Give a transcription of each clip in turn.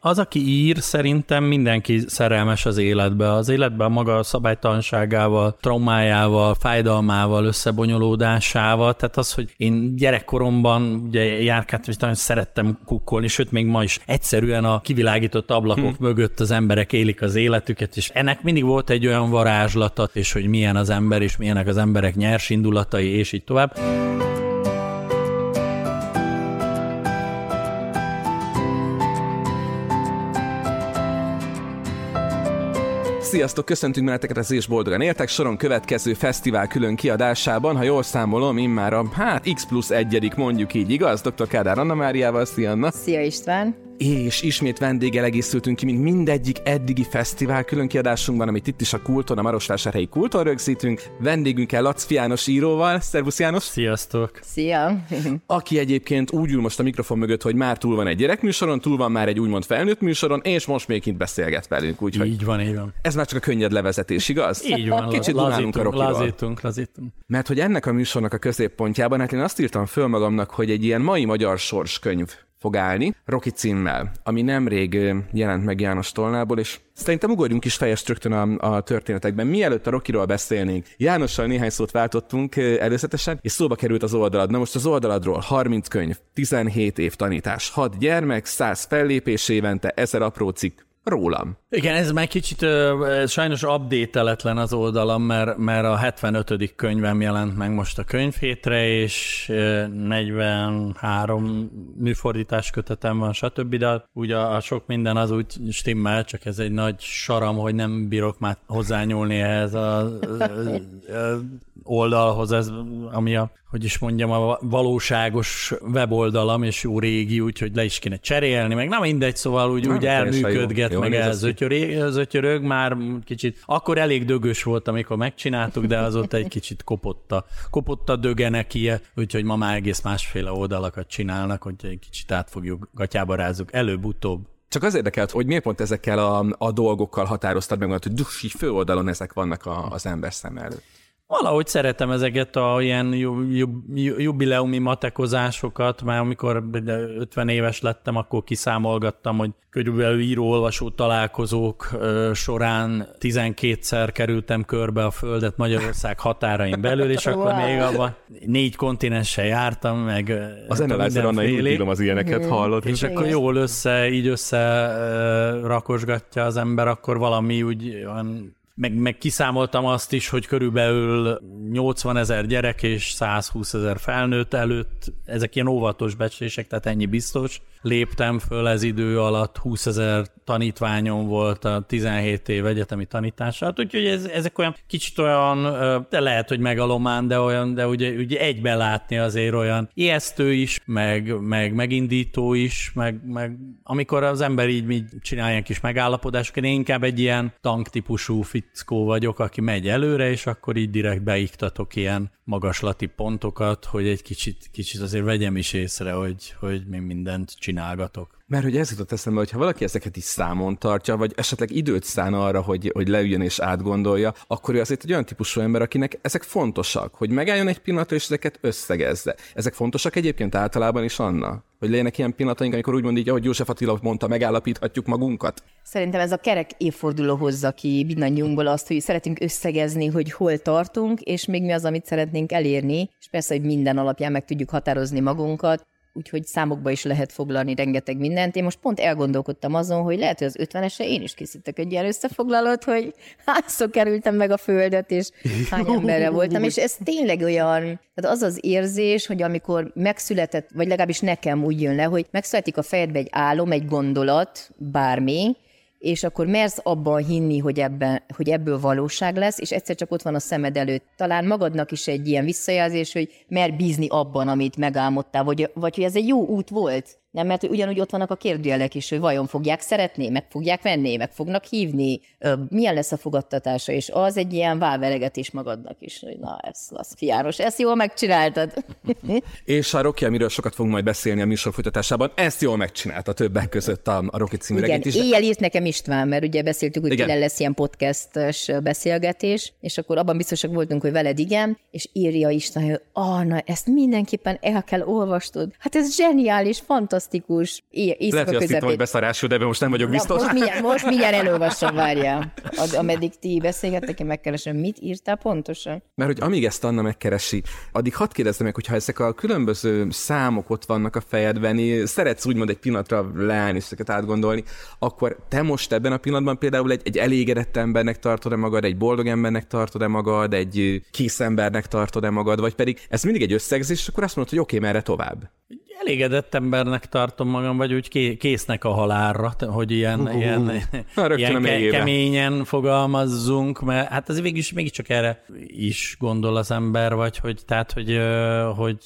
Az, aki ír, szerintem mindenki szerelmes az életbe. Az életben maga a szabálytalanságával, traumájával, fájdalmával, összebonyolódásával. Tehát az, hogy én gyerekkoromban ugye járkát, és nagyon szerettem kukkolni, sőt még ma is egyszerűen a kivilágított ablakok hm. mögött az emberek élik az életüket, és ennek mindig volt egy olyan varázslata, és hogy milyen az ember, és milyenek az emberek nyers indulatai, és így tovább. Sziasztok, köszöntünk benneteket az és boldogan értek soron következő fesztivál külön kiadásában, ha jól számolom, immár a hát X plusz egyedik mondjuk így, igaz? Dr. Kádár Anna Máriával, szia Anna! Szia István! És ismét vendéggel egészültünk ki, mint mindegyik eddigi fesztivál különkiadásunkban, amit itt is a Kulton, a Marosvásárhelyi Kulton rögzítünk. Vendégünkkel Lac János íróval. Szervusz János! Sziasztok! Szia! Aki egyébként úgy ül most a mikrofon mögött, hogy már túl van egy gyerekműsoron, túl van már egy úgymond felnőtt műsoron, és most még itt beszélget velünk. Úgyhogy így van, így van. Ez már csak a könnyed levezetés, igaz? Így van, Kicsit lazítunk, a rokival. lazítunk, lazítunk. Mert hogy ennek a műsornak a középpontjában, hát én azt írtam föl magamnak, hogy egy ilyen mai magyar sorskönyv fog állni, Rocky címmel, ami nemrég jelent meg János Tolnából, és szerintem ugorjunk is fejest rögtön a, a történetekben. Mielőtt a Rokiról beszélnénk, Jánossal néhány szót váltottunk előzetesen, és szóba került az oldalad. Na most az oldaladról 30 könyv, 17 év tanítás, 6 gyermek, 100 fellépés évente, 1000 apró cikk, rólam. Igen, ez már kicsit ez sajnos update az oldalam, mert, mert a 75. könyvem jelent meg most a könyvhétre, és 43 műfordítás kötetem van, stb. De ugye a sok minden az úgy stimmel, csak ez egy nagy saram, hogy nem bírok már hozzányúlni ehhez az oldalhoz, ez, ami a hogy is mondjam, a valóságos weboldalam, és jó régi, úgyhogy le is kéne cserélni, meg nem mindegy, szóval úgy, úgy elműködget, jó. meg elzötyörög, már kicsit, akkor elég dögös volt, amikor megcsináltuk, de azóta egy kicsit kopott a, kopott a döge neki, úgyhogy ma már egész másféle oldalakat csinálnak, hogy egy kicsit átfogjuk, gatyába rázzuk, előbb-utóbb. Csak az érdekelt, hogy miért pont ezekkel a, a dolgokkal határoztad meg, hogy dusi főoldalon ezek vannak a, az ember szem előtt. Valahogy szeretem ezeket a ilyen jubileumi matekozásokat, már amikor 50 éves lettem, akkor kiszámolgattam, hogy körülbelül író-olvasó találkozók során 12-szer kerültem körbe a Földet Magyarország határain belül, és akkor wow. még abban négy kontinensen jártam, meg Az Enelizer Anna az ilyeneket hallott. És akkor jól össze, így össze rakosgatja az ember, akkor valami úgy olyan meg, meg kiszámoltam azt is, hogy körülbelül 80 ezer gyerek és 120 ezer felnőtt előtt, ezek ilyen óvatos becslések, tehát ennyi biztos, léptem föl ez idő alatt, 20 ezer tanítványom volt a 17 év egyetemi tanítását, úgyhogy ez, ezek olyan kicsit olyan, de lehet, hogy megalomán, de olyan, de ugye, ugye egyben látni azért olyan ijesztő is, meg, meg megindító is, meg, meg amikor az ember így, így csinál ilyen kis megállapodásokat, én inkább egy ilyen tanktípusú fickó vagyok, aki megy előre, és akkor így direkt beiktatok ilyen magaslati pontokat, hogy egy kicsit, kicsit azért vegyem is észre, hogy, hogy mi mindent csinálgatok. Mert hogy ez jutott eszembe, hogy ha valaki ezeket is számon tartja, vagy esetleg időt szán arra, hogy, hogy leüljön és átgondolja, akkor ő azért egy olyan típusú ember, akinek ezek fontosak, hogy megálljon egy pillanatra és ezeket összegezze. Ezek fontosak egyébként általában is, Anna? Hogy legyenek ilyen pillanataink, amikor úgy mondjuk, ahogy József Attila mondta, megállapíthatjuk magunkat? Szerintem ez a kerek évforduló hozza ki mindannyiunkból azt, hogy szeretünk összegezni, hogy hol tartunk, és még mi az, amit szeretnénk elérni, és persze, hogy minden alapján meg tudjuk határozni magunkat, úgyhogy számokba is lehet foglalni rengeteg mindent. Én most pont elgondolkodtam azon, hogy lehet, hogy az 50-esre én is készítek egy ilyen összefoglalót, hogy hányszor kerültem meg a földet, és hány emberre voltam, és ez tényleg olyan, tehát az az érzés, hogy amikor megszületett, vagy legalábbis nekem úgy jön le, hogy megszületik a fejedbe egy álom, egy gondolat, bármi, és akkor mersz abban hinni, hogy, ebben, hogy ebből valóság lesz, és egyszer csak ott van a szemed előtt. Talán magadnak is egy ilyen visszajelzés, hogy mer bízni abban, amit megálmodtál, vagy, vagy hogy ez egy jó út volt. Nem, mert ugyanúgy ott vannak a kérdőjelek is, hogy vajon fogják szeretni, meg fogják venni, meg fognak hívni, milyen lesz a fogadtatása, és az egy ilyen válveregetés magadnak is, hogy na, ez lesz fiáros, ezt jól megcsináltad. és a Rocky, amiről sokat fogunk majd beszélni a műsor folytatásában, ezt jól megcsinálta többek között a, a Rocky című Igen, is. éjjel írt nekem István, mert ugye beszéltük, hogy igen. lesz ilyen podcastes beszélgetés, és akkor abban biztosak voltunk, hogy veled igen, és írja István, hogy ah, na, ezt mindenképpen el kell olvastod. Hát ez zseniális, fantasztikus, fantasztikus, éjszaka Lehet, hogy azt hittem, hogy beszarású, de most nem vagyok Na, biztos. most, mindjárt, most mindjárt elolvasom, várjál. Ad, ameddig ti beszélgettek, én megkeresem, mit írtál pontosan. Mert hogy amíg ezt Anna megkeresi, addig hadd kérdezzem meg, hogyha ezek a különböző számok ott vannak a fejedben, szeretsz úgymond egy pillanatra leállni és ezeket átgondolni, akkor te most ebben a pillanatban például egy, egy elégedett embernek tartod-e magad, egy boldog embernek tartod-e magad, egy kész embernek tartod-e magad, vagy pedig ez mindig egy összegzés, és akkor azt mondod, hogy oké, okay, merre tovább. Elégedett embernek tartom magam, vagy úgy ké- késznek a halálra, hogy ilyen, uh, ilyen, Na, ilyen ke- keményen fogalmazzunk, mert hát ez végig mégiscsak erre is gondol az ember, vagy hogy, tehát, hogy, hogy,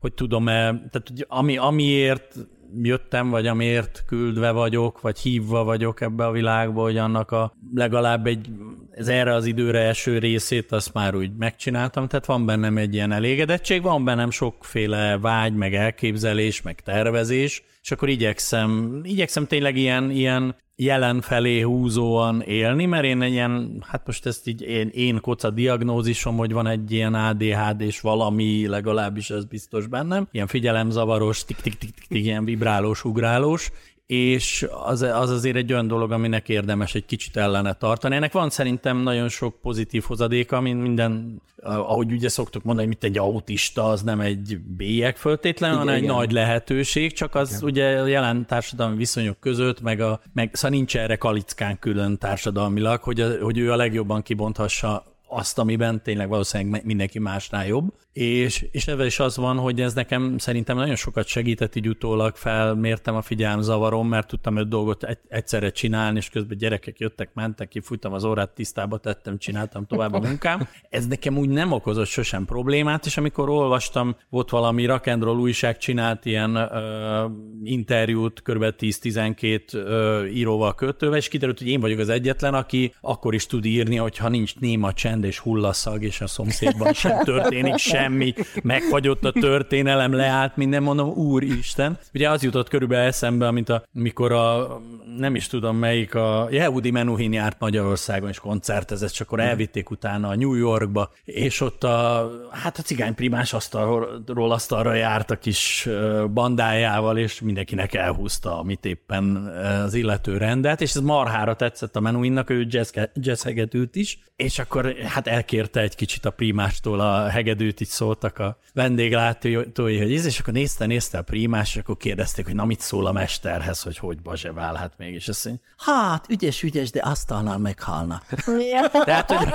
hogy tudom-e, tehát hogy ami, amiért jöttem, vagy amiért küldve vagyok, vagy hívva vagyok ebbe a világba, hogy annak a legalább egy, ez erre az időre eső részét azt már úgy megcsináltam, tehát van bennem egy ilyen elégedettség, van bennem sokféle vágy, meg elképzelés, meg tervezés, és akkor igyekszem, igyekszem tényleg ilyen, ilyen jelen felé húzóan élni, mert én egy ilyen, hát most ezt így én, én koca diagnózisom, hogy van egy ilyen ADHD és valami, legalábbis ez biztos bennem, ilyen figyelemzavaros, tik-tik-tik-tik, ilyen vibrálós, ugrálós, és az, az azért egy olyan dolog, aminek érdemes egy kicsit ellene tartani. Ennek van szerintem nagyon sok pozitív hozadéka, mint minden, ahogy ugye szoktuk mondani, mint egy autista, az nem egy bélyeg föltétlenül, hanem egy nagy lehetőség, csak az igen. ugye a jelen társadalmi viszonyok között, meg, a, meg szóval nincs erre kalickán külön társadalmilag, hogy, a, hogy ő a legjobban kibonthassa azt, amiben tényleg valószínűleg mindenki másnál jobb. És, és ebben is az van, hogy ez nekem szerintem nagyon sokat segített, így utólag felmértem a figyelmzavarom, mert tudtam öt dolgot egy, egyszerre csinálni, és közben gyerekek jöttek, mentek, kifújtam az órát, tisztába tettem, csináltam tovább a munkám. Ez nekem úgy nem okozott sosem problémát, és amikor olvastam, volt valami roll újság csinált ilyen ö, interjút, kb. 10-12 ö, íróval, költővel, és kiderült, hogy én vagyok az egyetlen, aki akkor is tud írni, hogyha nincs néma csend és hullaszag, és a szomszédban sem történik semmi, megfagyott a történelem, leállt minden, mondom, úristen. Ugye az jutott körülbelül eszembe, amit a, mikor a, nem is tudom melyik, a Yehudi Menuhin járt Magyarországon, és koncertezett, és akkor elvitték utána a New Yorkba, és ott a, hát a cigányprimás asztalról asztalra járt a kis bandájával, és mindenkinek elhúzta, amit éppen az illető rendelt, és ez marhára tetszett a Menuhinnak, ő jazz, jazz is, és akkor hát elkérte egy kicsit a primástól a hegedűt, így szóltak a vendéglátói, hogy ez, és akkor nézte, nézte a primás, és akkor kérdezték, hogy na mit szól a mesterhez, hogy hogy bazse válhat még, és azt mondja, hát ügyes, ügyes, de asztalnál meghalna. Tehát, hogy,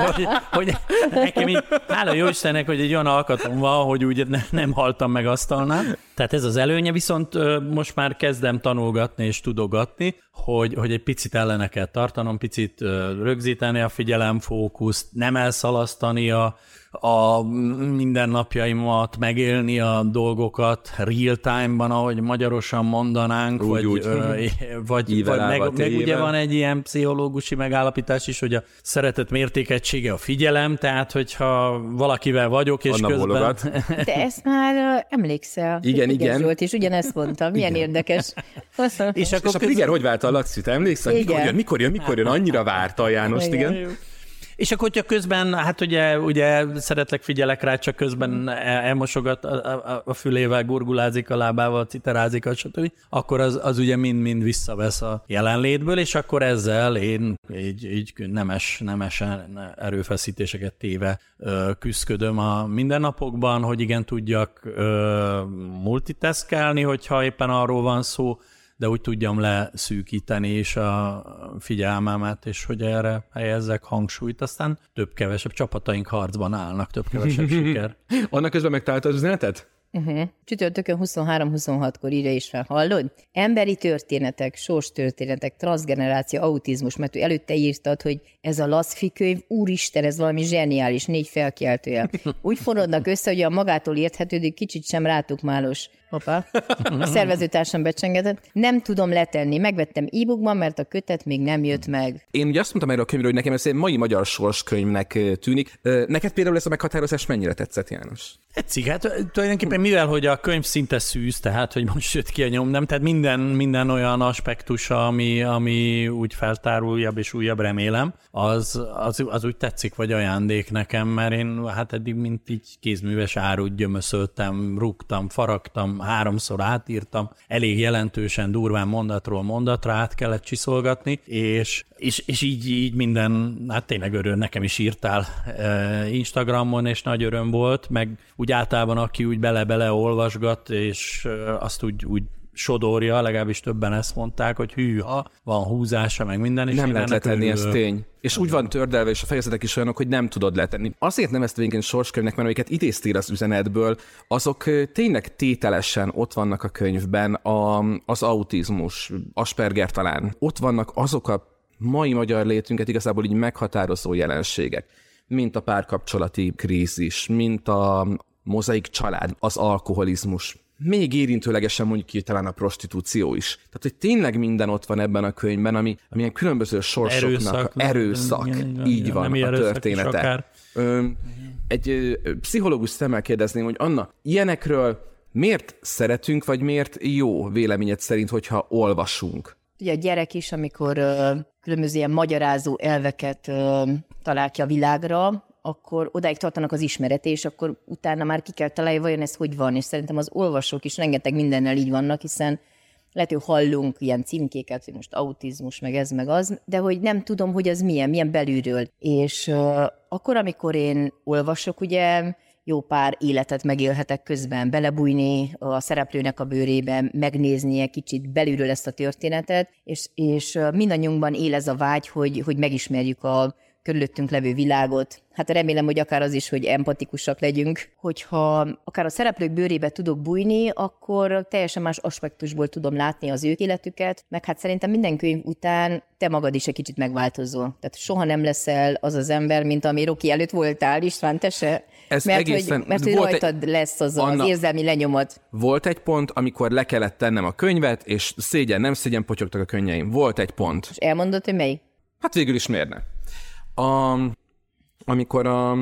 hogy, hogy nekem így, hála jó Istennek, hogy egy olyan alkatom van, hogy úgy ne, nem haltam meg asztalnál. Tehát ez az előnye, viszont most már kezdem tanulgatni és tudogatni, hogy, hogy egy picit ellene kell tartanom, picit rögzíteni a figyelemfókuszt, nem elszalasztani a, a mindennapjaimat, megélni a dolgokat real time-ban, ahogy magyarosan mondanánk, Úgy, vagy, úgy. Ö, vagy, Ível vagy meg, meg ugye van egy ilyen pszichológusi megállapítás is, hogy a szeretet mértékegysége a figyelem, tehát hogyha valakivel vagyok, és Anna közben... bólogat. Te ezt már emlékszel. Igen, igen. Zsolt, és ugyanezt mondtam. Milyen érdekes. és akkor És a közben- Friger hogy vált a Laci, te emlékszel? Mikor Igen. jön, mikor jön, mikor jön? Annyira várta a Jánost, igen. Igen. És akkor, hogyha közben, hát ugye, ugye szeretlek, figyelek rá, csak közben el- elmosogat a, a, a fülével, gurgulázik a lábával, citerázik, stb., akkor az, az ugye mind-mind visszavesz a jelenlétből, és akkor ezzel én így, így nemes, nemesen erőfeszítéseket téve küzdködöm a mindennapokban, hogy igen, tudjak multitaskelni, hogyha éppen arról van szó, de úgy tudjam leszűkíteni is a figyelmemet, és hogy erre helyezzek hangsúlyt, aztán több-kevesebb csapataink harcban állnak, több-kevesebb siker. Annak közben megtalálta az üzenetet? Uh-huh. Csütörtökön 23-26-kor írja is fel, hallod? Emberi történetek, sors történetek, transgeneráció, autizmus, mert ő előtte írtad, hogy ez a laszfi könyv, úristen, ez valami zseniális, négy felkiáltójel. Úgy forradnak össze, hogy a magától érthetődik, kicsit sem rátuk málos. Hoppá. A szervezőtársam becsengetett. Nem tudom letenni. Megvettem e-bookban, mert a kötet még nem jött meg. Én ugye azt mondtam erről a könyvről, hogy nekem ez egy mai magyar sorskönyvnek tűnik. Neked például ez a meghatározás mennyire tetszett, János? Tetszik, hát tulajdonképpen mivel, hogy a könyv szinte szűz, tehát hogy most jött ki a nyom, nem, tehát minden, minden olyan aspektusa, ami, ami úgy feltár újabb és újabb, remélem, az, az, az úgy tetszik, vagy ajándék nekem, mert én hát eddig mint így kézműves árut gyömöszöltem, rúgtam, faragtam, háromszor átírtam, elég jelentősen, durván mondatról mondatra át kellett csiszolgatni, és, és, és így, így minden, hát tényleg öröm, nekem is írtál Instagramon, és nagy öröm volt, meg úgy általában, aki úgy bele-bele olvasgat, és azt úgy, úgy sodorja, legalábbis többen ezt mondták, hogy hűha, van húzása, meg minden. És nem lehet letenni, ez tény. És úgy van tördelve, és a fejezetek is olyanok, hogy nem tudod letenni. Azért nem ezt végén sorskönyvnek, mert amiket idéztél az üzenetből, azok tényleg tételesen ott vannak a könyvben, a, az autizmus, Asperger talán. Ott vannak azok a mai magyar létünket igazából így meghatározó jelenségek, mint a párkapcsolati krízis, mint a mozaik család, az alkoholizmus, még érintőlegesen mondjuk ki talán a prostitúció is. Tehát, hogy tényleg minden ott van ebben a könyvben, ami, ami ilyen különböző sorsoknak erőszak, erőszak igen, igen, így igen, van a története. Ö, egy ö, pszichológus szemmel kérdezném, hogy Anna, ilyenekről miért szeretünk, vagy miért jó véleményed szerint, hogyha olvasunk? Ugye a gyerek is, amikor ö, különböző ilyen magyarázó elveket ö, talál ki a világra, akkor odáig tartanak az ismerete, és akkor utána már ki kell találni, vajon ez hogy van, és szerintem az olvasók is rengeteg mindennel így vannak, hiszen lehet, hogy hallunk ilyen címkéket, hogy most autizmus, meg ez, meg az, de hogy nem tudom, hogy az milyen, milyen belülről. És uh, akkor, amikor én olvasok, ugye jó pár életet megélhetek közben, belebújni a szereplőnek a bőrébe, megnézni egy kicsit belülről ezt a történetet, és, és mindannyiunkban él ez a vágy, hogy, hogy megismerjük a, körülöttünk levő világot. Hát remélem, hogy akár az is, hogy empatikusak legyünk. Hogyha akár a szereplők bőrébe tudok bújni, akkor teljesen más aspektusból tudom látni az ő életüket, meg hát szerintem minden könyv után te magad is egy kicsit megváltozol. Tehát soha nem leszel az az ember, mint ami Roki előtt voltál, István, te se. Ez mert, egészen, hogy, mert hogy rajtad egy, lesz az, Anna, az érzelmi lenyomat. Volt egy pont, amikor le kellett tennem a könyvet, és szégyen, nem szégyen potyogtak a könnyeim. Volt egy pont. És elmondod, hogy melyik? Hát végül is miért ne? A, amikor a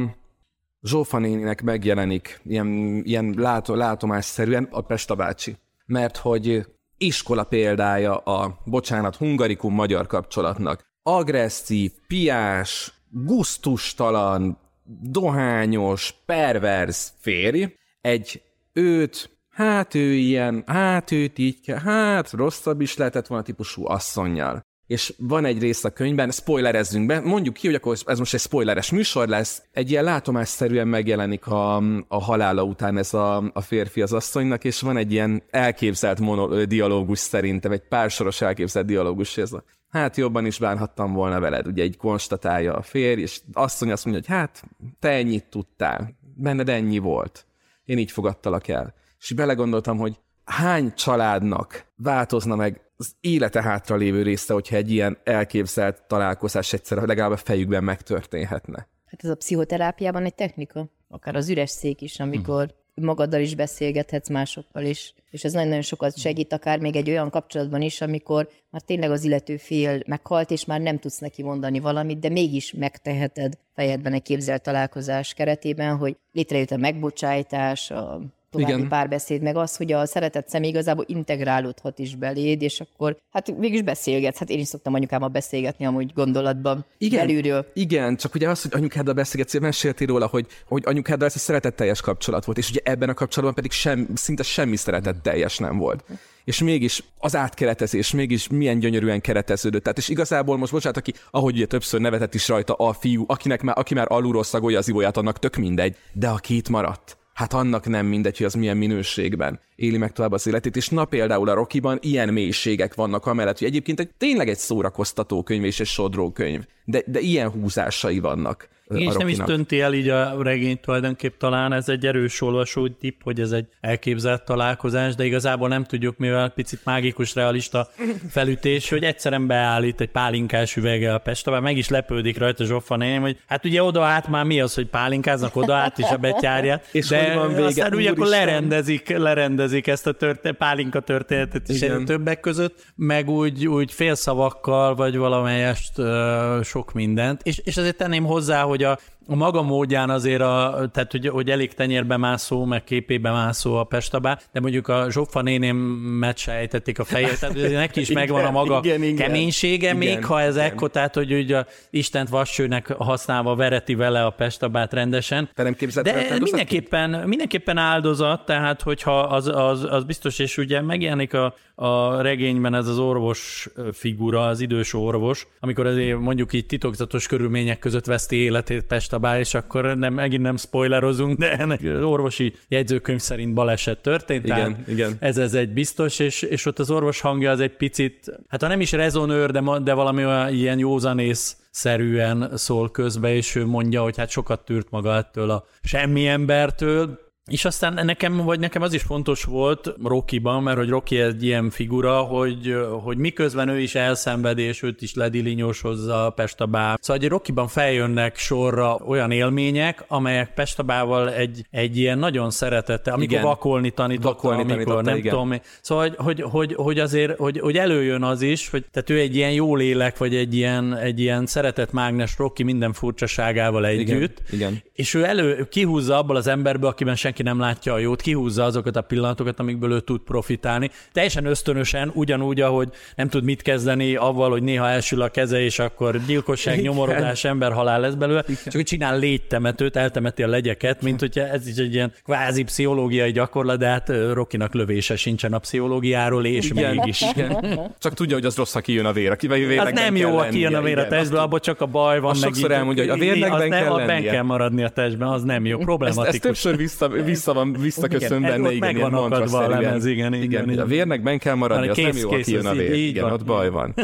Zsófa néninek megjelenik ilyen, ilyen látó, látomásszerűen a Pesta bácsi. Mert hogy iskola példája a, bocsánat, hungarikum-magyar kapcsolatnak. Agresszív, piás, guztustalan, dohányos, perverz férj, egy őt, hát ő ilyen, hát őt így kell, hát rosszabb is lehetett volna típusú asszonynal és van egy rész a könyvben, spoilerezzünk be, mondjuk ki, hogy akkor ez most egy spoileres műsor lesz, egy ilyen látomásszerűen megjelenik a, a halála után ez a, a férfi az asszonynak, és van egy ilyen elképzelt mono, dialógus szerintem, egy pársoros elképzelt dialógus, ez a hát jobban is bánhattam volna veled, ugye egy konstatálja a férj, és asszony azt mondja, hogy hát te ennyit tudtál, benned ennyi volt, én így fogadtalak el. És belegondoltam, hogy hány családnak változna meg az élete hátra lévő része, hogyha egy ilyen elképzelt találkozás egyszer legalább a fejükben megtörténhetne. Hát ez a pszichoterápiában egy technika, akár az üres szék is, amikor hmm. magaddal is beszélgethetsz másokkal is, és ez nagyon-nagyon sokat segít, akár még egy olyan kapcsolatban is, amikor már tényleg az illető fél meghalt, és már nem tudsz neki mondani valamit, de mégis megteheted fejedben egy képzelt találkozás keretében, hogy létrejött a megbocsájtás, a további Igen. párbeszéd, meg az, hogy a szeretett személy igazából integrálódhat is beléd, és akkor hát mégis beszélgetsz. Hát én is szoktam anyukámmal beszélgetni amúgy gondolatban Igen. belülről. Igen, csak ugye az, hogy anyukáddal beszélgetsz, meséltél róla, hogy, hogy anyukáddal ez a szeretetteljes kapcsolat volt, és ugye ebben a kapcsolatban pedig sem, szinte semmi szeretetteljes nem volt és mégis az átkeretezés, mégis milyen gyönyörűen kereteződött. Tehát és igazából most bocsánat, aki, ahogy ugye többször nevetett is rajta a fiú, akinek már, aki már alulról szagolja az ivóját, annak tök mindegy, de aki itt maradt hát annak nem mindegy, hogy az milyen minőségben éli meg tovább az életét, és na például a Rockyban ilyen mélységek vannak amellett, hogy egyébként egy, tényleg egy szórakoztató könyv és egy sodró könyv, de, de ilyen húzásai vannak. Igen, és nem is tönti el így a regényt tulajdonképp talán, ez egy erős olvasó tipp, hogy ez egy elképzelt találkozás, de igazából nem tudjuk, mivel picit mágikus, realista felütés, hogy egyszerűen beállít egy pálinkás üveggel a Pestabán, meg is lepődik rajta Zsoffa néném, hogy hát ugye oda át már mi az, hogy pálinkáznak oda át is a betyárját, és de van vége, aztán ugye akkor lerendezik, lerendezik ezt a történet, pálinka történetet is Igen. többek között, meg úgy, úgy félszavakkal, vagy valamelyest uh, sok mindent, és, és azért tenném hozzá, hogy hogy a, a maga módján azért, a, tehát hogy, hogy elég tenyérbe mászó, meg képébe mászó a Pestabá, de mondjuk a Zsoffa néném meccse ejtették a fejét, tehát neki is igen, megvan a maga igen, igen, keménysége, igen, még ha ez ekkor, tehát hogy ugye a Istent vassőnek használva vereti vele a Pestabát rendesen. Te nem de mindenképpen, mindenképpen áldozat, tehát hogyha az, az, az biztos, és ugye megjelenik a, a regényben ez az orvos figura, az idős orvos, amikor azért mondjuk így titokzatos körülmények között veszti életét Pestabá, és akkor nem, megint nem spoilerozunk, de ennek az orvosi jegyzőkönyv szerint baleset történt. Igen, igen. Ez, ez egy biztos, és, és ott az orvos hangja az egy picit, hát ha nem is rezonőr, de, de valami olyan ilyen józanész szerűen szól közbe, és ő mondja, hogy hát sokat tűrt maga ettől a semmi embertől, és aztán nekem, vagy nekem az is fontos volt Rokiban, mert hogy Roki egy ilyen figura, hogy, hogy miközben ő is elszenvedi, és őt is ledilinyósozza Pestabá. Szóval, hogy Rokiban feljönnek sorra olyan élmények, amelyek Pestabával egy, egy ilyen nagyon szeretette, amikor igen. vakolni tanította, vakolni amikor tanította, nem igen. tudom. Szóval, hogy, hogy, hogy, hogy azért, hogy, hogy előjön az is, hogy tehát ő egy ilyen jó lélek, vagy egy ilyen, egy ilyen szeretett mágnes Roki minden furcsaságával együtt. Igen, igen. És ő elő kihúzza abból az emberből, akiben senki senki nem látja a jót, kihúzza azokat a pillanatokat, amikből ő tud profitálni. Teljesen ösztönösen, ugyanúgy, ahogy nem tud mit kezdeni avval, hogy néha elsül a keze, és akkor gyilkosság, nyomorodás, emberhalál lesz belőle, Igen. csak hogy csinál légytemetőt, eltemeti a legyeket, mint hogyha ez is egy ilyen kvázi pszichológiai gyakorlat, de hát Rokinak lövése sincsen a pszichológiáról, és Igen. mégis. Igen. Csak tudja, hogy az rossz, ha kijön a vér. Aki az nem jó, ha kijön a vér a testből, abban csak a baj van. Meg sokszor elmondja, hogy a vérnek kell, lennie. kell maradni a testben, az nem jó, problematikus. Ezt, ezt többször vissza, vissza van visszaköszön igen, benne, igen, ilyen mantra a lemez, igen, igen, igen, igen. A vérnek ben kell maradni, az kész, nem jó, kész, aki jön a vér. igen, van. ott baj van.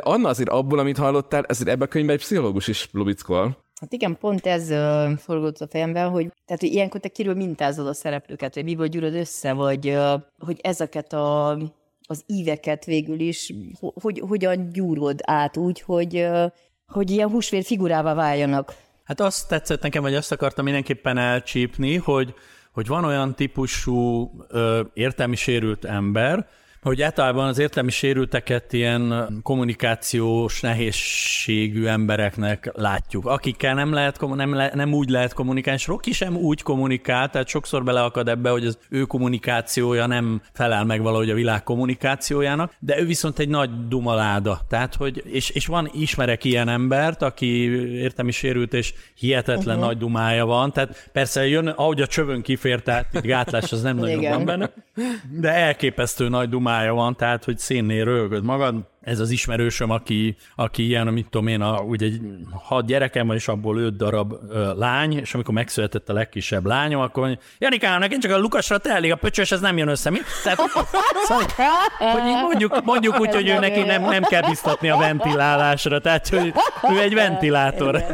Anna azért abból, amit hallottál, ezért ebben a könyvben egy pszichológus is lubickol. Hát igen, pont ez uh, forgott a fejemben, hogy, tehát, hogy ilyenkor te kiről mintázod a szereplőket, hogy miből gyűröd össze, vagy uh, hogy ezeket a, az íveket végül is, hogy, hogyan gyúrod át úgy, hogy, uh, hogy ilyen húsvér figurává váljanak. Hát azt tetszett nekem, vagy azt akartam mindenképpen elcsípni, hogy, hogy van olyan típusú értelmi sérült ember, hogy általában az értelmi sérülteket ilyen kommunikációs nehézségű embereknek látjuk, akikkel nem, lehet, nem, le, nem úgy lehet kommunikálni, és Rocky sem úgy kommunikál, tehát sokszor beleakad ebbe, hogy az ő kommunikációja nem felel meg valahogy a világ kommunikációjának, de ő viszont egy nagy dumaláda. Tehát, hogy, és, és van, ismerek ilyen embert, aki értelmi sérült, és hihetetlen uh-huh. nagy dumája van, tehát persze jön, ahogy a csövön kifér, tehát gátlás az nem nagyon van benne, de elképesztő nagy dumája homája van, tehát hogy szénnél rögöd magad. Ez az ismerősöm, aki, aki ilyen, mit tudom én, a, ugye egy hat gyerekem van, és abból öt darab ö, lány, és amikor megszületett a legkisebb lányom, akkor Janikám, nekem csak a Lukasra telik, a pöcsös, ez nem jön össze. Mi? Tehát, szóval, hogy mondjuk, mondjuk úgy, hogy ő neki nem, nem kell biztatni a ventilálásra, tehát hogy ő egy ventilátor.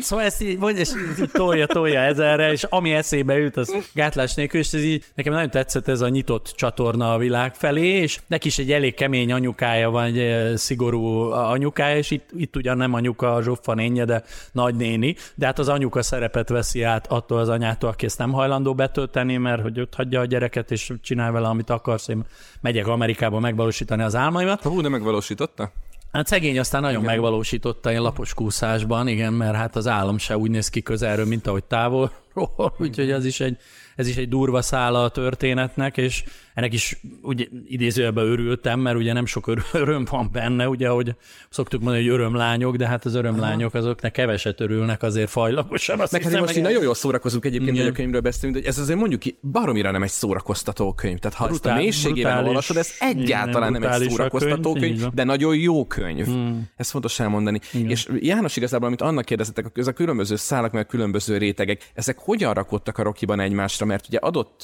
Szóval ezt így, vagy, és így tolja, tolja ezerre, és ami eszébe jut, az gátlás nélkül, és ez így, nekem nagyon tetszett ez a nyitott csatorna a világ felé, és neki is egy elég kemény anyukája van, egy eh, szigorú anyukája, és itt, itt ugyan nem anyuka a Zsoffa nénye, de nagynéni, de hát az anyuka szerepet veszi át attól az anyától, aki ezt nem hajlandó betölteni, mert hogy ott hagyja a gyereket, és csinál vele, amit akarsz, én megyek Amerikába megvalósítani az álmaimat. Hú, de megvalósította? Hát szegény aztán nagyon igen. megvalósította ilyen lapos kúszásban, igen, mert hát az állam se úgy néz ki közelről, mint ahogy távolról, úgyhogy az is egy, ez is egy durva szála a történetnek, és ennek is úgy idézőjelben örültem, mert ugye nem sok öröm van benne, ugye, hogy szoktuk mondani, hogy örömlányok, de hát az örömlányok azoknak keveset örülnek azért fajlagosan. Azt meg hát most meg... nagyon jól szórakozunk egyébként, hogy a könyvről beszélünk, de ez azért mondjuk ki, baromira nem egy szórakoztató könyv. Tehát ha Brutál, ezt a mélységében olvasod, ez egyáltalán nem egy szórakoztató könyv, könyv de nagyon jó könyv. Hmm. Ez fontos elmondani. Igen. És János igazából, amit annak kérdeztetek, ez a különböző szálak, meg a különböző rétegek, ezek hogyan rakottak a Rokiban egymásra, mert ugye adott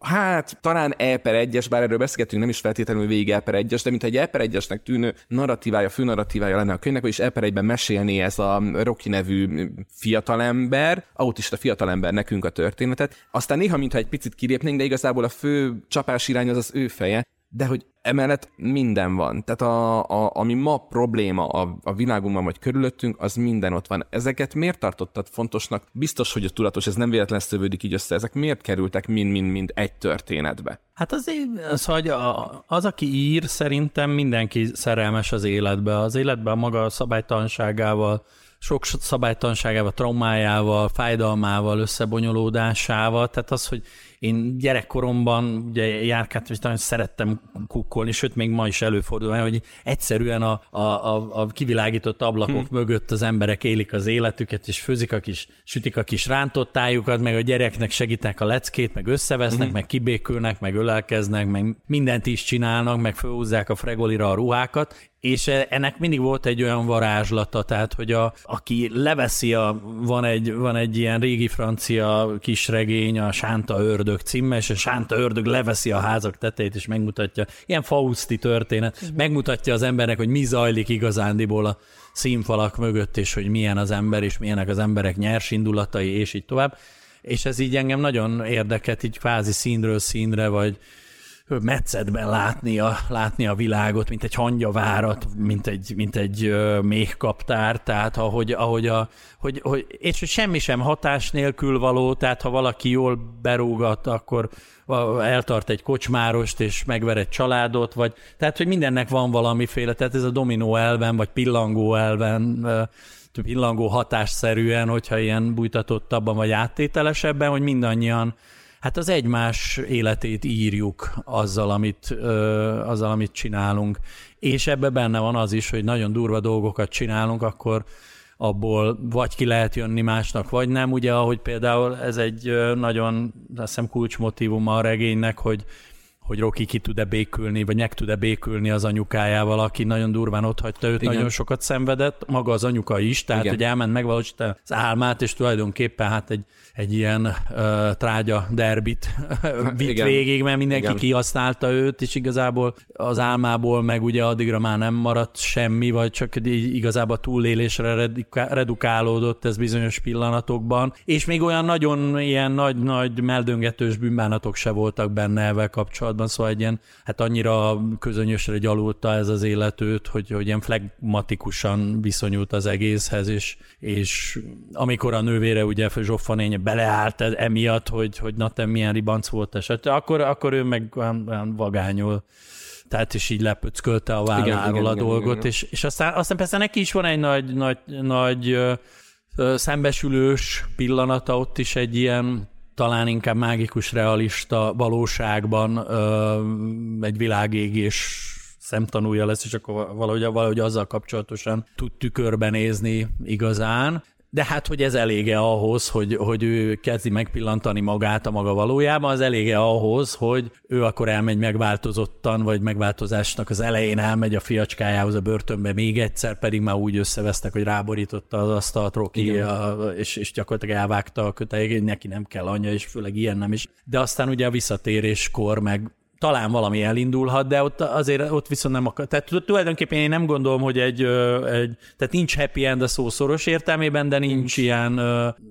Hát, talán E per 1-es, bár erről beszélgetünk, nem is feltétlenül végig E per 1-es, de mintha egy E per 1-esnek tűnő narratívája, fő narratívája lenne a könyvnek, vagyis E per 1-ben mesélné ez a Rocky nevű fiatalember, autista fiatalember nekünk a történetet. Aztán néha, mintha egy picit kilépnénk, de igazából a fő csapás irány az az ő feje, de hogy emellett minden van. Tehát a, a, ami ma probléma a, a világunkban vagy körülöttünk, az minden ott van. Ezeket miért tartottad fontosnak? Biztos, hogy a tudatos, ez nem véletlen szövődik így össze. Ezek miért kerültek mind-mind-mind egy történetbe? Hát az, az, hogy a, az, aki ír, szerintem mindenki szerelmes az életbe. Az életben maga a szabálytalanságával, sok szabálytalanságával, traumájával, fájdalmával, összebonyolódásával, tehát az, hogy én gyerekkoromban ugye járkáltam, és nagyon szerettem kukkolni, sőt, még ma is előfordul, hogy egyszerűen a, a, a, a kivilágított ablakok hm. mögött az emberek élik az életüket, és főzik a kis, sütik a kis rántottájukat, meg a gyereknek segítek a leckét, meg összevesznek, hm. meg kibékülnek, meg ölelkeznek, meg mindent is csinálnak, meg fölhúzzák a fregolira a ruhákat, és e, ennek mindig volt egy olyan varázslata, tehát, hogy a, aki leveszi a, van egy, van egy ilyen régi francia kisregény, a Sánta ördög címe, és a Sánta ördög leveszi a házak tetejét, és megmutatja, ilyen fauszti történet, uh-huh. megmutatja az embernek, hogy mi zajlik igazándiból a színfalak mögött, és hogy milyen az ember, és milyenek az emberek nyers indulatai, és így tovább. És ez így engem nagyon érdekelt, így kvázi színről színre, vagy, metszetben látni a, látni a világot, mint egy hangyavárat, mint egy, mint egy méhkaptár, tehát ahogy, ahogy a, hogy, hogy, és semmi sem hatás nélkül való, tehát ha valaki jól berúgat, akkor eltart egy kocsmárost, és megver egy családot, vagy, tehát, hogy mindennek van valamiféle, tehát ez a dominó elven, vagy pillangó elven, pillangó hatásszerűen, hogyha ilyen bújtatottabban, vagy áttételesebben, hogy mindannyian Hát az egymás életét írjuk azzal, amit, azzal, amit csinálunk. És ebbe benne van az is, hogy nagyon durva dolgokat csinálunk, akkor abból vagy ki lehet jönni másnak, vagy nem. Ugye, ahogy például ez egy nagyon, azt hiszem kulcsmotívum a regénynek, hogy hogy Rocky ki tud-e békülni, vagy meg tud-e békülni az anyukájával, aki nagyon durván ott hagyta őt, Igen. nagyon sokat szenvedett, maga az anyuka is, tehát Igen. hogy elment megvalósítani az álmát, és tulajdonképpen hát egy egy ilyen uh, trágya derbit vitt Igen. végig, mert mindenki Igen. kihasználta őt, és igazából az álmából meg ugye addigra már nem maradt semmi, vagy csak igazából túlélésre redukálódott ez bizonyos pillanatokban, és még olyan nagyon ilyen nagy-nagy meldöngetős bűnbánatok se voltak benne ezzel kapcsolatban, szóval egy ilyen, hát annyira közönösre gyalulta ez az életőt, hogy, hogy ilyen flegmatikusan viszonyult az egészhez, és, és amikor a nővére ugye Zsoffanény beleállt emiatt, hogy, hogy na te milyen ribanc volt eset, akkor, akkor ő meg olyan, olyan vagányul tehát is így lepöckölte a válláról igen, a igen, dolgot, igen, És, és aztán, aztán persze neki is van egy nagy, nagy, nagy ö, ö, szembesülős pillanata, ott is egy ilyen talán inkább mágikus realista valóságban ö, egy világégés szemtanúja lesz, és akkor valahogy, valahogy azzal kapcsolatosan tud tükörben nézni igazán de hát, hogy ez elége ahhoz, hogy, hogy ő kezdi megpillantani magát a maga valójában, az elége ahhoz, hogy ő akkor elmegy megváltozottan, vagy megváltozásnak az elején elmegy a fiacskájához a börtönbe még egyszer, pedig már úgy összevesztek, hogy ráborította az asztalt Rocky, a, és, és gyakorlatilag elvágta a köteljét, neki nem kell anyja, és főleg ilyen nem is. De aztán ugye a visszatéréskor meg talán valami elindulhat, de ott azért ott viszont nem akar. Tehát tulajdonképpen én nem gondolom, hogy egy, egy tehát nincs happy end a szó szoros értelmében, de nincs. ilyen,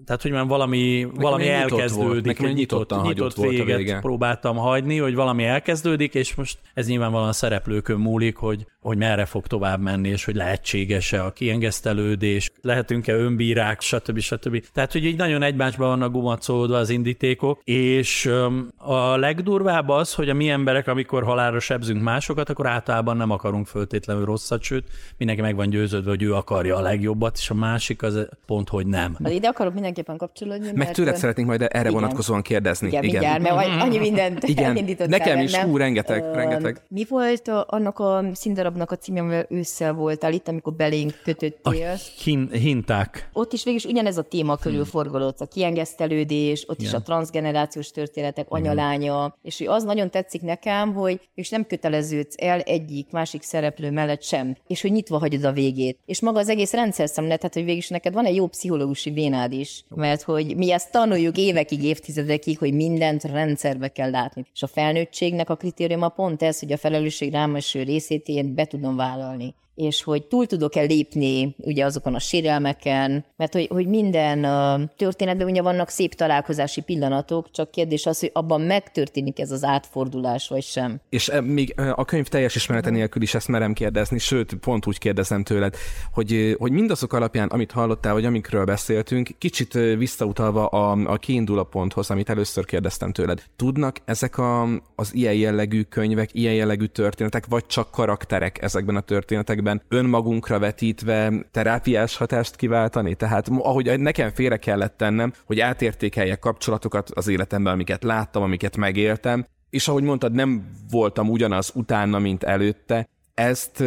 tehát hogy már valami, Nekem valami elkezdődik, egy nyitott, nyitott, nyitott véget volt a próbáltam hagyni, hogy valami elkezdődik, és most ez nyilvánvalóan a szereplőkön múlik, hogy, hogy merre fog tovább menni, és hogy lehetséges-e a kiengesztelődés, lehetünk-e önbírák, stb. stb. Tehát, hogy így nagyon egymásban vannak gumacolódva az indítékok, és a legdurvább az, hogy a milyen emberek, amikor halálra sebzünk másokat, akkor általában nem akarunk föltétlenül rosszat, sőt, mindenki meg van győződve, hogy ő akarja a legjobbat, és a másik az pont, hogy nem. De ide akarok mindenképpen kapcsolódni. Meg mert... tőled szeretnénk majd erre igen. vonatkozóan kérdezni. Igen, igen. Mindjárt, mert annyi mindent igen. Nekem is, ú, rengeteg, uh, rengeteg. Mi volt a, annak a színdarabnak a címe, amivel ősszel voltál itt, amikor belénk kötöttél? A hin, hinták. Ott is végül ugyanez a téma körül hmm. forgolódsz, a kiengesztelődés, ott igen. is a transgenerációs történetek, anyalánya, és hogy az nagyon tetszik nekem, hogy és nem köteleződsz el egyik másik szereplő mellett sem, és hogy nyitva hagyod a végét. És maga az egész rendszer szemlet, tehát hogy végül is neked van egy jó pszichológusi vénád is, mert hogy mi ezt tanuljuk évekig, évtizedekig, hogy mindent rendszerbe kell látni. És a felnőttségnek a kritériuma pont ez, hogy a felelősség rámeső részét én be tudom vállalni és hogy túl tudok-e lépni ugye azokon a sérelmeken, mert hogy, hogy minden uh, történetben ugye vannak szép találkozási pillanatok, csak kérdés az, hogy abban megtörténik ez az átfordulás vagy sem. És még a könyv teljes ismerete nélkül is ezt merem kérdezni, sőt, pont úgy kérdezem tőled, hogy, hogy mindazok alapján, amit hallottál, vagy amikről beszéltünk, kicsit visszautalva a, a kiinduló ponthoz, amit először kérdeztem tőled, tudnak ezek a, az ilyen jellegű könyvek, ilyen jellegű történetek, vagy csak karakterek ezekben a történetekben önmagunkra vetítve terápiás hatást kiváltani? Tehát ahogy nekem félre kellett tennem, hogy átértékeljek kapcsolatokat az életemben, amiket láttam, amiket megéltem, és ahogy mondtad, nem voltam ugyanaz utána, mint előtte, ezt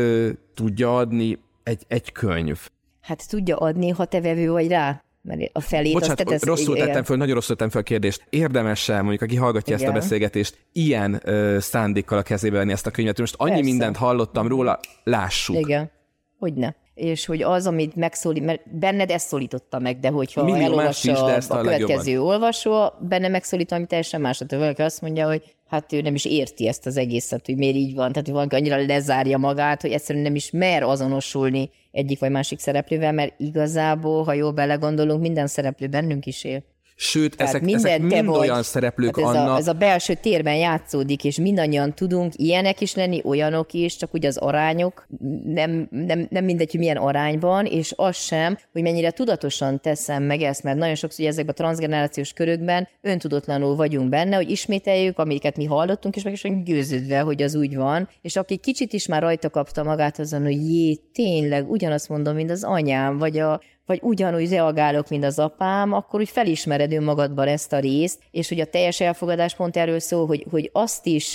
tudja adni egy, egy könyv. Hát tudja adni, ha te vevő vagy rá. Mert a felét Bocsánat, azt rosszul igen. tettem föl, nagyon rosszul tettem föl a kérdést. Érdemes-e, mondjuk, aki hallgatja igen. ezt a beszélgetést, ilyen ö, szándékkal a kezébe venni ezt a könyvet? Most annyi Persze. mindent hallottam róla, lássuk. Igen, hogyne és hogy az, amit megszólít, mert benned ezt szólította meg, de hogyha Millió elolvassa is, de ezt a, a következő legjobban. olvasó, benne megszólít ami teljesen más. Tehát valaki azt mondja, hogy hát ő nem is érti ezt az egészet, hogy miért így van. Tehát hogy valaki annyira lezárja magát, hogy egyszerűen nem is mer azonosulni egyik vagy másik szereplővel, mert igazából, ha jól belegondolunk, minden szereplő bennünk is él. Sőt, Tehát ezek, ezek mind vagy, olyan szereplők, hát ez Anna... A, ez a belső térben játszódik, és mindannyian tudunk ilyenek is lenni, olyanok is, csak ugye az arányok nem, nem, nem mindegy, hogy milyen arányban, és az sem, hogy mennyire tudatosan teszem meg ezt, mert nagyon sokszor ezekben a transgenerációs körökben öntudatlanul vagyunk benne, hogy ismételjük, amiket mi hallottunk, és meg is győződve, hogy az úgy van, és aki kicsit is már rajta kapta magát azon, hogy jé, tényleg ugyanazt mondom, mint az anyám, vagy a, vagy ugyanúgy reagálok, mint az apám, akkor úgy felismered önmagadban ezt a részt, és hogy a teljes elfogadás pont erről szól, hogy, hogy azt is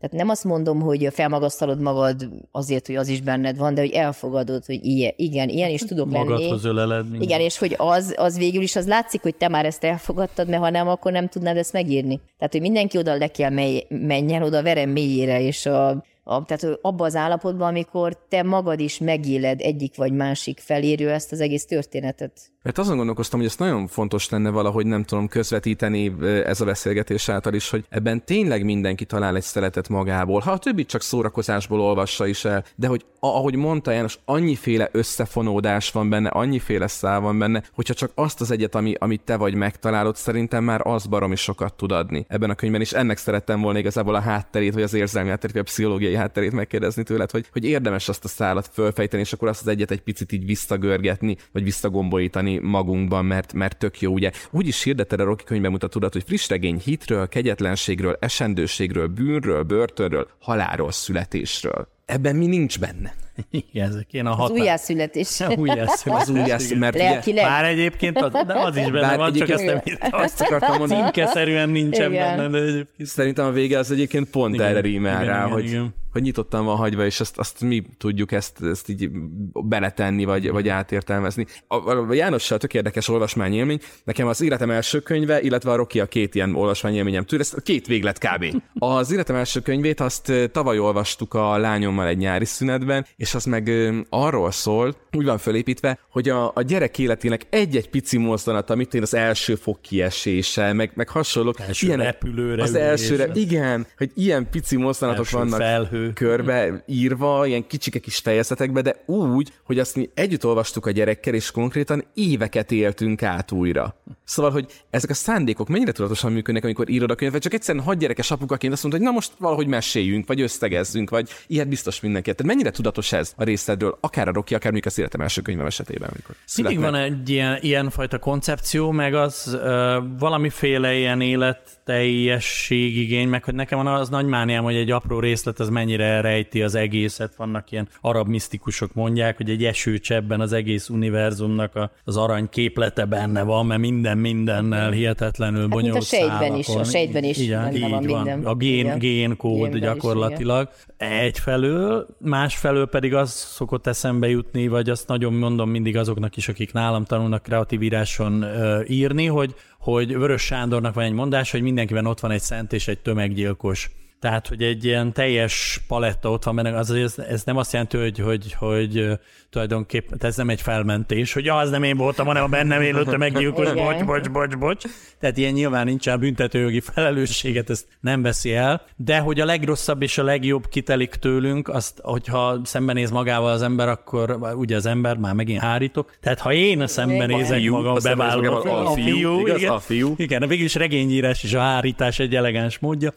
tehát nem azt mondom, hogy felmagasztalod magad azért, hogy az is benned van, de hogy elfogadod, hogy ilyen, igen, ilyen is tudok Magadhoz lenni. öleled. Minden. Igen, és hogy az, az végül is az látszik, hogy te már ezt elfogadtad, mert ha nem, akkor nem tudnád ezt megírni. Tehát, hogy mindenki oda le kell menjen, oda verem mélyére, és a, tehát abban az állapotban, amikor te magad is megéled egyik vagy másik felérő ezt az egész történetet. Mert azon gondolkoztam, hogy ez nagyon fontos lenne valahogy, nem tudom, közvetíteni ez a beszélgetés által is, hogy ebben tényleg mindenki talál egy szeretet magából. Ha a többit csak szórakozásból olvassa is el, de hogy ahogy mondta János, annyiféle összefonódás van benne, annyiféle szál van benne, hogyha csak azt az egyet, ami, amit te vagy megtalálod, szerintem már az baromi sokat tud adni ebben a könyvben, és ennek szerettem volna igazából a hátterét, vagy az érzelmi hátterét, vagy a pszichológiai hátterét megkérdezni tőled, hogy, hogy érdemes azt a szálat fölfejteni, és akkor azt az egyet egy picit így visszagörgetni, vagy visszagombolítani magunkban, mert, mert tök jó. Ugye úgy is hirdeted a Rocky könyvbemutatódat, hogy friss regény hitről, kegyetlenségről, esendőségről, bűnről, börtönről, halálról, születésről. Ebben mi nincs benne? Igen, ezek ilyen a határ. Az újjászületés. újjászületés. Az újjászületés, mert Lelkileg. Már egyébként az, de az is benne Bár van, csak ezt nem Azt akartam mondani. Címkeszerűen nincsen igen. benne, de egyébként. Szerintem a vége az egyébként pont igen, erre rímel rá, igen, hogy, igen. hogy nyitottan van hagyva, és azt, azt mi tudjuk ezt, ezt így beletenni, vagy, vagy átértelmezni. A, a Jánossal tök érdekes olvasmányélmény. Nekem az életem első könyve, illetve a Rocky a két ilyen olvasmányélményem tőle, ez két véglet kb. Az életem első könyvét azt tavaly olvastuk a lányommal egy nyári szünetben, és az meg arról szól, úgy van fölépítve, hogy a, a gyerek életének egy-egy pici mozzanata, amit én az első fok kiesése, meg, meg hasonlók. Első ilyen, repülőre. Az elsőre, igen, hogy ilyen pici mozzanatok vannak felhő. körbe írva, ilyen kicsike kis fejezetekbe, de úgy, hogy azt mi együtt olvastuk a gyerekkel, és konkrétan éveket éltünk át újra. Szóval, hogy ezek a szándékok mennyire tudatosan működnek, amikor írod a könyvet, csak egyszerűen hagy gyerekes apukaként azt mondta, hogy na most valahogy meséljünk, vagy összegezzünk, vagy ilyet biztos mindenki. Tehát mennyire tudatos ez a részedről, akár a Rocky, akár még az életem első könyvem esetében, amikor Mindig van egy ilyen, fajta koncepció, meg az ö, valamiféle ilyen életteljességigény, meg hogy nekem van az nagy mániám, hogy egy apró részlet az mennyire rejti az egészet. Vannak ilyen arab misztikusok mondják, hogy egy esőcsebben az egész univerzumnak a, az arany képlete benne van, mert minden mindennel hihetetlenül hát, bonyolult a sejtben is, a sejtben is Igen, így van, minden. A gén, génkód gyakorlatilag. Is, egyfelől, másfelől pedig az szokott eszembe jutni, vagy azt nagyon mondom mindig azoknak is, akik nálam tanulnak kreatív íráson írni, hogy, hogy Vörös Sándornak van egy mondás, hogy mindenkiben ott van egy szent és egy tömeggyilkos. Tehát, hogy egy ilyen teljes paletta ott van benne, az, ez, ez nem azt jelenti, hogy, hogy, hogy tulajdonképpen ez nem egy felmentés, hogy az nem én voltam, hanem a bennem élőtte meggyilkos, bocs, bocs, bocs, bocs. Tehát ilyen nyilván nincsen büntetőjogi felelősséget, ezt nem veszi el, de hogy a legrosszabb és a legjobb kitelik tőlünk, azt, hogyha szembenéz magával az ember, akkor ugye az ember, már megint hárítok. Tehát ha én szembenézek fiú, magam, bevállalom, a, a fiú, igaz, igen, a fiú. Igen, végül is regényírás és a hárítás egy elegáns módja,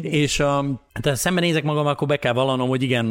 és és a, tehát szembenézek magam, akkor be kell vallanom, hogy igen,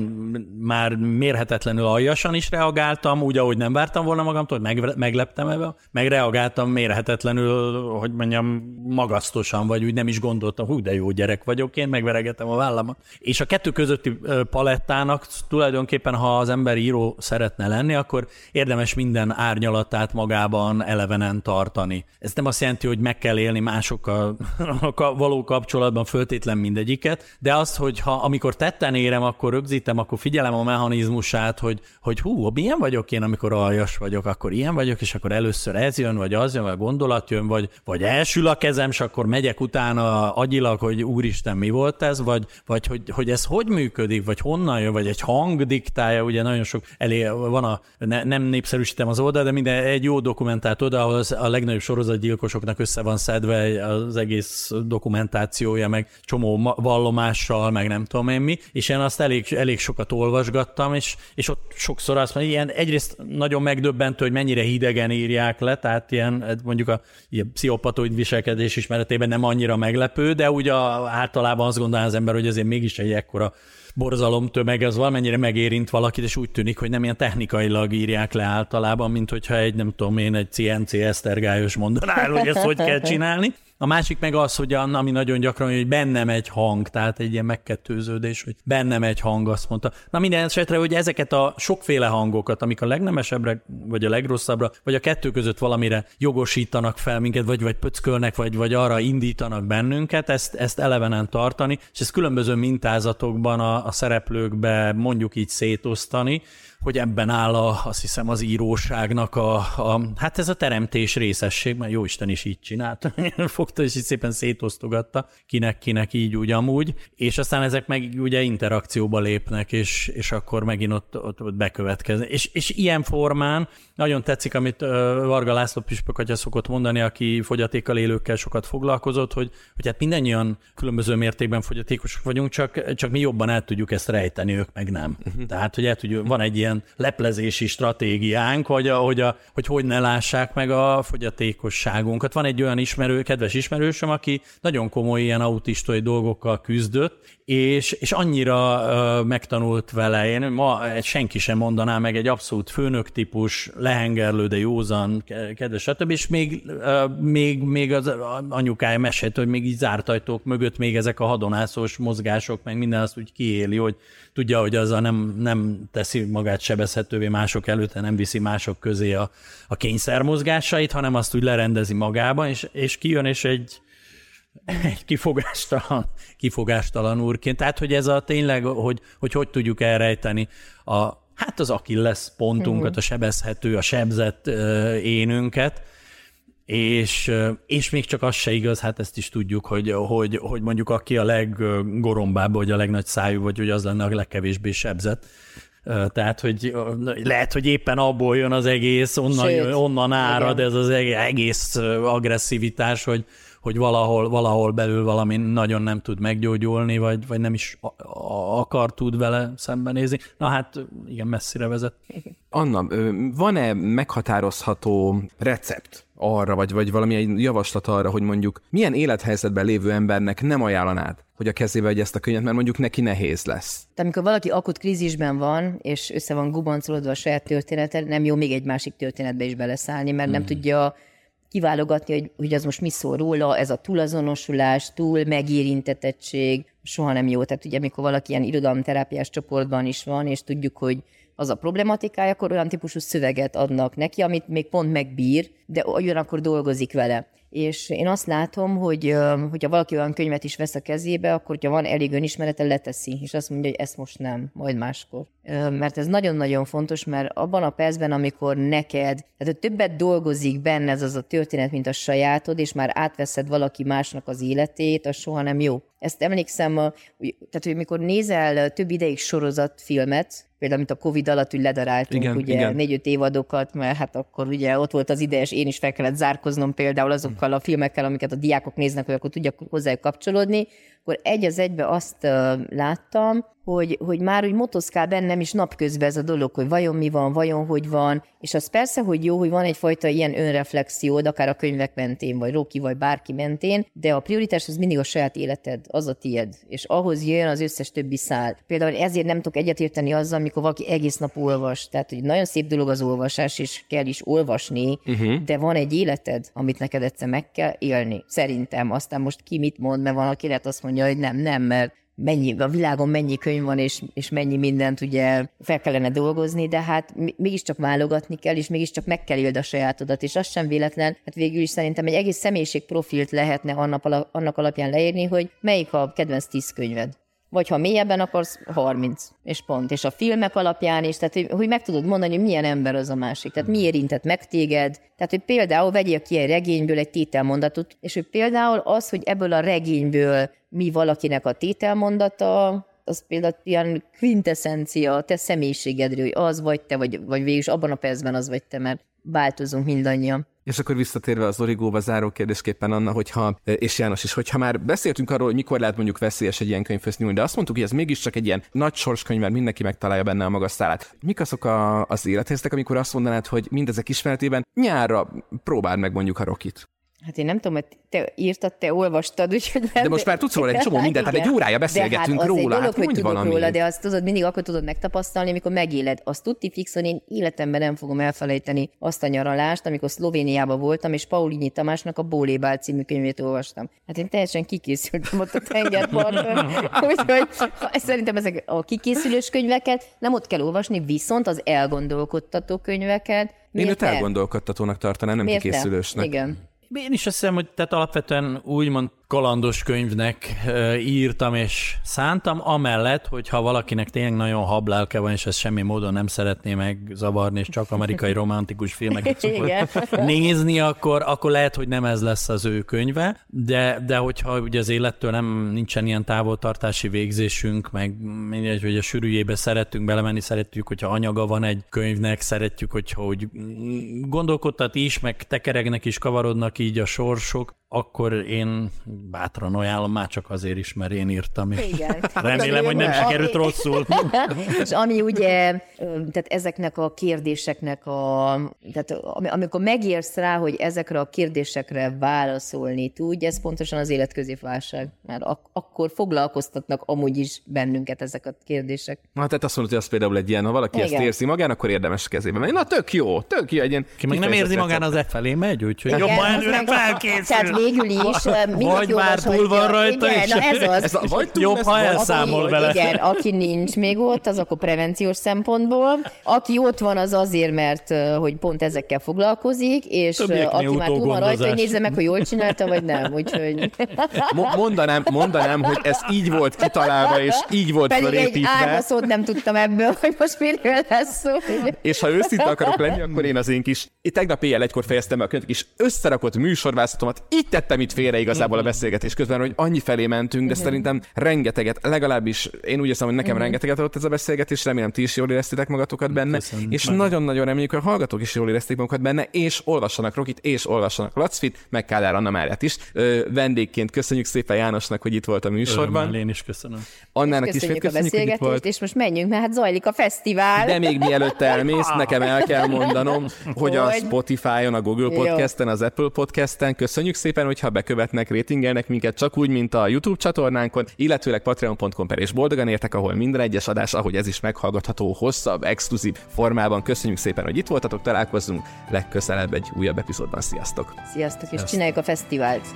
már mérhetetlenül aljasan is reagáltam, úgy, ahogy nem vártam volna magamtól, hogy meg, megleptem ebbe, meg reagáltam mérhetetlenül, hogy mondjam, magasztosan, vagy úgy nem is gondoltam, hú, de jó gyerek vagyok én, megveregetem a vállamat. És a kettő közötti palettának tulajdonképpen, ha az ember író szeretne lenni, akkor érdemes minden árnyalatát magában elevenen tartani. Ez nem azt jelenti, hogy meg kell élni másokkal való kapcsolatban föltétlen mindegyiket, de azt, hogy ha amikor tetten érem, akkor rögzítem, akkor figyelem a mechanizmusát, hogy, hogy hú, milyen vagyok én, amikor aljas vagyok, akkor ilyen vagyok, és akkor először ez jön, vagy az jön, vagy gondolat jön, vagy, vagy elsül a kezem, és akkor megyek utána agyilag, hogy úristen, mi volt ez, vagy, vagy hogy, hogy ez hogy működik, vagy honnan jön, vagy egy hang diktálja, ugye nagyon sok elé van a, ne, nem népszerűsítem az oldal, de minden egy jó dokumentált oda, ahol a legnagyobb sorozatgyilkosoknak össze van szedve az egész dokumentációja, meg csomó vallomással, meg nem tudom én mi, és én azt elég, elég sokat olvasgattam, és, és ott sokszor azt mondja, ilyen egyrészt nagyon megdöbbentő, hogy mennyire hidegen írják le, tehát ilyen mondjuk a ilyen pszichopatoid viselkedés ismeretében nem annyira meglepő, de ugye általában azt gondolja az ember, hogy azért mégis egy ekkora borzalomtömeg, az valamennyire megérint valakit, és úgy tűnik, hogy nem ilyen technikailag írják le általában, mint hogyha egy, nem tudom én, egy CNC esztergályos mondaná, hogy ezt hogy kell csinálni. A másik meg az, hogy ami nagyon gyakran, hogy bennem egy hang, tehát egy ilyen megkettőződés, hogy bennem egy hang, azt mondta. Na minden esetre, hogy ezeket a sokféle hangokat, amik a legnemesebbre, vagy a legrosszabbra, vagy a kettő között valamire jogosítanak fel minket, vagy, vagy pöckölnek, vagy, vagy arra indítanak bennünket, ezt, ezt elevenen tartani, és ezt különböző mintázatokban a, a szereplőkbe mondjuk így szétosztani, hogy ebben áll a, azt hiszem az íróságnak a, a, hát ez a teremtés részesség, mert jó Isten is így csinált, fogta és így szépen szétosztogatta, kinek-kinek így úgy amúgy, és aztán ezek meg ugye interakcióba lépnek, és, és akkor megint ott, ott, ott bekövetkeznek. És, és ilyen formán nagyon tetszik, amit Varga László Püspök atya szokott mondani, aki fogyatékkal élőkkel sokat foglalkozott, hogy, hogy hát mindannyian különböző mértékben fogyatékosok vagyunk, csak, csak mi jobban el tudjuk ezt rejteni, ők meg nem. Tehát, hogy el tudjuk, van egy ilyen leplezési stratégiánk, hogy, a, hogy, a, hogy hogy ne lássák meg a fogyatékosságunkat. Van egy olyan ismerő, kedves ismerősöm, aki nagyon komoly ilyen autistai dolgokkal küzdött, és, és annyira megtanult vele, én ma senki sem mondaná meg egy abszolút főnök típus, lehengerlő, de józan, kedves, stb. És még, még, még az anyukája mesélt, hogy még így zárt ajtók mögött még ezek a hadonászós mozgások, meg minden azt úgy kiéli, hogy tudja, hogy azzal nem, nem teszi magát sebezhetővé mások előtte, nem viszi mások közé a, a kényszermozgásait, hanem azt úgy lerendezi magában, és, és kijön, és egy, egy kifogástalan, kifogástalan úrként. Tehát, hogy ez a tényleg, hogy hogy, hogy tudjuk elrejteni a, hát az Achilles pontunkat, a sebezhető, a sebzett énünket, és, és még csak az se igaz, hát ezt is tudjuk, hogy, hogy, hogy mondjuk aki a leggorombább, vagy a legnagy szájú, vagy hogy az lenne a legkevésbé sebzett. Tehát, hogy lehet, hogy éppen abból jön az egész, onnan, Sőt, onnan árad igen. ez az egész agresszivitás, hogy, hogy valahol, valahol belül valami nagyon nem tud meggyógyulni, vagy, vagy nem is akar tud vele szembenézni. Na hát igen, messzire vezet. Anna, van-e meghatározható recept arra, vagy, vagy valamilyen javaslat arra, hogy mondjuk milyen élethelyzetben lévő embernek nem ajánlanád, hogy a kezébe vegye ezt a könyvet, mert mondjuk neki nehéz lesz. Tehát amikor valaki akut krízisben van, és össze van gubancolódva a saját története, nem jó még egy másik történetbe is beleszállni, mert hmm. nem tudja kiválogatni, hogy, hogy az most mi szól róla, ez a túlazonosulás, túl megérintetettség, soha nem jó. Tehát ugye, amikor valaki ilyen irodalomterápiás csoportban is van, és tudjuk, hogy az a problematikája, akkor olyan típusú szöveget adnak neki, amit még pont megbír, de ugyanakkor dolgozik vele. És én azt látom, hogy hogyha valaki olyan könyvet is vesz a kezébe, akkor, hogyha van elég önismerete, leteszi, és azt mondja, hogy ezt most nem, majd máskor. Mert ez nagyon-nagyon fontos, mert abban a percben, amikor neked, tehát hogy többet dolgozik benne ez az a történet, mint a sajátod, és már átveszed valaki másnak az életét, az soha nem jó. Ezt emlékszem, tehát hogy mikor nézel több ideig sorozatfilmet, például mint a Covid alatt, hogy ledaráltunk igen, ugye négy-öt évadokat, mert hát akkor ugye ott volt az idejes, én is fel kellett zárkoznom például azokkal a filmekkel, amiket a diákok néznek, hogy akkor tudjak hozzájuk kapcsolódni, akkor egy az egybe azt láttam, hogy, hogy már úgy motoszkál bennem is napközben ez a dolog, hogy vajon mi van, vajon hogy van, és az persze, hogy jó, hogy van egyfajta ilyen önreflexiód, akár a könyvek mentén, vagy Roki, vagy bárki mentén, de a prioritás az mindig a saját életed, az a tied, és ahhoz jön az összes többi szál. Például ezért nem tudok egyetérteni azzal, amikor valaki egész nap olvas. Tehát, hogy nagyon szép dolog az olvasás, és kell is olvasni, uh-huh. de van egy életed, amit neked egyszer meg kell élni. Szerintem. Aztán most ki mit mond, mert van, aki lehet azt mondja, hogy nem, nem, mert mennyi, a világon mennyi könyv van, és, és mennyi mindent ugye fel kellene dolgozni, de hát mégiscsak válogatni kell, és mégiscsak meg kell éld a sajátodat, és az sem véletlen, hát végül is szerintem egy egész személyiségprofilt lehetne annak, annak alapján leírni, hogy melyik a kedvenc tíz könyved vagy ha mélyebben akarsz, 30, és pont. És a filmek alapján is, tehát hogy, hogy meg tudod mondani, hogy milyen ember az a másik, tehát mi érintett meg téged, tehát hogy például vegyél ki egy regényből egy tételmondatot, és hogy például az, hogy ebből a regényből mi valakinek a tételmondata, az például ilyen quintessencia a te személyiségedről, hogy az vagy te, vagy, vagy végül is abban a percben az vagy te, mert változunk mindannyian. És akkor visszatérve az origóba záró kérdésképpen Anna, hogyha, és János is, hogyha már beszéltünk arról, hogy mikor lehet mondjuk veszélyes egy ilyen könyvhöz nyúlni, de azt mondtuk, hogy ez mégiscsak egy ilyen nagy sorskönyv, mert mindenki megtalálja benne a maga szálát. Mik azok a, az élethelyzetek, amikor azt mondanád, hogy mindezek ismeretében nyárra próbáld meg mondjuk a rokit? Hát én nem tudom, hogy te írtad, te olvastad, úgyhogy... De most már tudsz róla egy csomó mindent, hát egy órája beszélgetünk de hát róla, dolog, hát hogy tudok valami. róla, de azt tudod, mindig akkor tudod megtapasztalni, amikor megéled. Azt tudti fixon, én életemben nem fogom elfelejteni azt a nyaralást, amikor Szlovéniában voltam, és Paulini Tamásnak a Bólébál című könyvét olvastam. Hát én teljesen kikészültem ott a tengerparton, úgyhogy szerintem ezek a kikészülős könyveket nem ott kell olvasni, viszont az elgondolkodtató könyveket. Én őt elgondolkodtatónak tartanám, nem Miért kikészülősnek. Igen. Én is azt hiszem, hogy tehát alapvetően úgymond kalandos könyvnek írtam és szántam, amellett, hogyha valakinek tényleg nagyon hablelke van, és ezt semmi módon nem szeretné megzavarni, és csak amerikai romantikus filmeket szokott nézni, akkor, akkor lehet, hogy nem ez lesz az ő könyve, de, de hogyha ugye az élettől nem nincsen ilyen távoltartási végzésünk, meg mindegy, hogy a sűrűjébe szeretünk belemenni, szeretjük, hogyha anyaga van egy könyvnek, szeretjük, hogyha hogy gondolkodtat is, meg tekeregnek is, kavarodnak így a sorsok, akkor én bátran ajánlom, már csak azért is, mert én írtam. Igen. Remélem, hogy nem sikerült rosszul. és ami ugye, tehát ezeknek a kérdéseknek a, tehát amikor megérsz rá, hogy ezekre a kérdésekre válaszolni tudj, ez pontosan az életközépválság. Mert ak- akkor foglalkoztatnak amúgy is bennünket ezek a kérdések. Na, tehát azt mondod, hogy az például egy ilyen, ha valaki Igen. ezt érzi magán, akkor érdemes kezébe menni. Na, tök jó, tök jó, egy ilyen Ki meg nem érzi magán, az e felé megy, úgyhogy jobban előre felkészül végül is Vagy már túl van rajta, igen, és na ez az. Ez a, vagy túl jobb, ha elszámol aki, vele. Igen, aki nincs még ott, az akkor prevenciós szempontból. Aki ott van, az azért, mert hogy pont ezekkel foglalkozik, és Többiek aki már túl van rajta, hogy nézze meg, hogy jól csinálta, vagy nem. Úgyhogy... Mondanám, mondanám, hogy ez így volt kitalálva, és így volt Pedig felépítve. egy ágaszót nem tudtam ebből, hogy most miről lesz szó. És ha őszinte akarok lenni, akkor én az én kis, itt tegnap éjjel egykor fejeztem be a könyvet, és összerakott műsorvázatomat, itt tettem itt félre igazából a beszélgetés közben, hogy annyi felé mentünk, de szerintem rengeteget, legalábbis én úgy érzem, hogy nekem rengeteget adott ez a beszélgetés, remélem ti is jól éreztétek magatokat benne, Köszönöm. és nagyon-nagyon reméljük, hogy a hallgatók is jól érezték magukat benne, és olvassanak Rokit, és olvassanak Lacfit, meg Kádár Anna Máriát is. Ö, vendégként köszönjük szépen Jánosnak, hogy itt volt a műsorban. Örömmel, én is köszönöm. Annának is köszönjük, köszönjük hogy itt volt. és most menjünk, mert hát zajlik a fesztivál. De még mielőtt elmész, nekem el kell mondanom, hogy a Spotify-on, a Google Podcast-en, az Apple Podcast-en köszönjük szépen, hogyha bekövetnek, ratingelnek minket, csak úgy, mint a YouTube csatornánkon, illetőleg patreon.com per és boldogan értek, ahol minden egyes adás, ahogy ez is meghallgatható, hosszabb, exkluzív formában. Köszönjük szépen, hogy itt voltatok, találkozzunk legközelebb egy újabb epizódban. Sziasztok! Sziasztok, és Sziasztok. csináljuk a fesztivált!